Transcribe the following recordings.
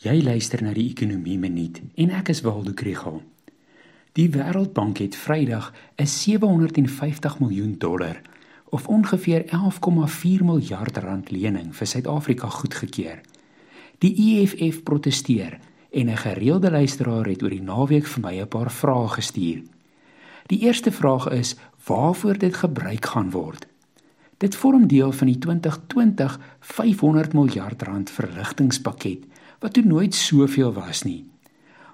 Jy luister na die Ekonomie Minuut en ek is Waldo Krugel. Die Wêreldbank het Vrydag 'n 750 miljoen dollar of ongeveer 11,4 miljard rand lening vir Suid-Afrika goedgekeur. Die EFF proteseer en 'n gereelde luisteraar het oor die naweek vir my 'n paar vrae gestuur. Die eerste vraag is: Waarvoor dit gebruik gaan word? Dit vorm deel van die 2020 500 miljard rand verligtingspakket wat toe nooit soveel was nie.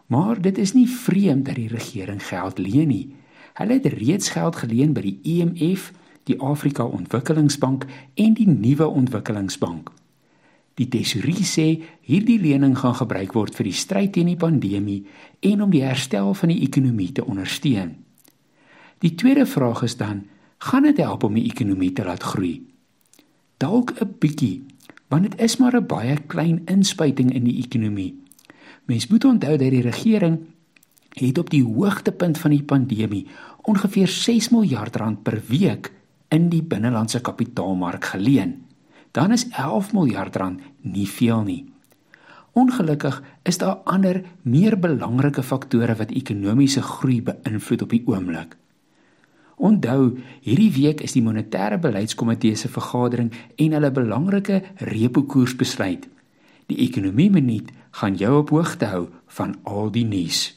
Maar dit is nie vreemd dat die regering geld leen nie. Hulle het reeds geld geleen by die IMF, die Afrika Ontwikkelingsbank en die Nuwe Ontwikkelingsbank. Die tesourier sê hierdie lening gaan gebruik word vir die stryd teen die pandemie en om die herstel van die ekonomie te ondersteun. Die tweede vraag is dan, gaan dit help om die ekonomie te laat groei? Dalk 'n bietjie, want dit is maar 'n baie klein inspuiting in die ekonomie. Mens moet onthou dat die regering het op die hoogtepunt van die pandemie ongeveer 6 miljard rand per week in die binnelandse kapitaalmark geleen. Dan is 11 miljard rand nie veel nie. Ongelukkig is daar ander meer belangrike faktore wat ekonomiese groei beïnvloed op die oomblik. Onthou, hierdie week is die monetêre beleidskomitee se vergadering en hulle belangrike repo koers besluit. Die ekonomie minuut gaan jou op hoogte hou van al die nuus.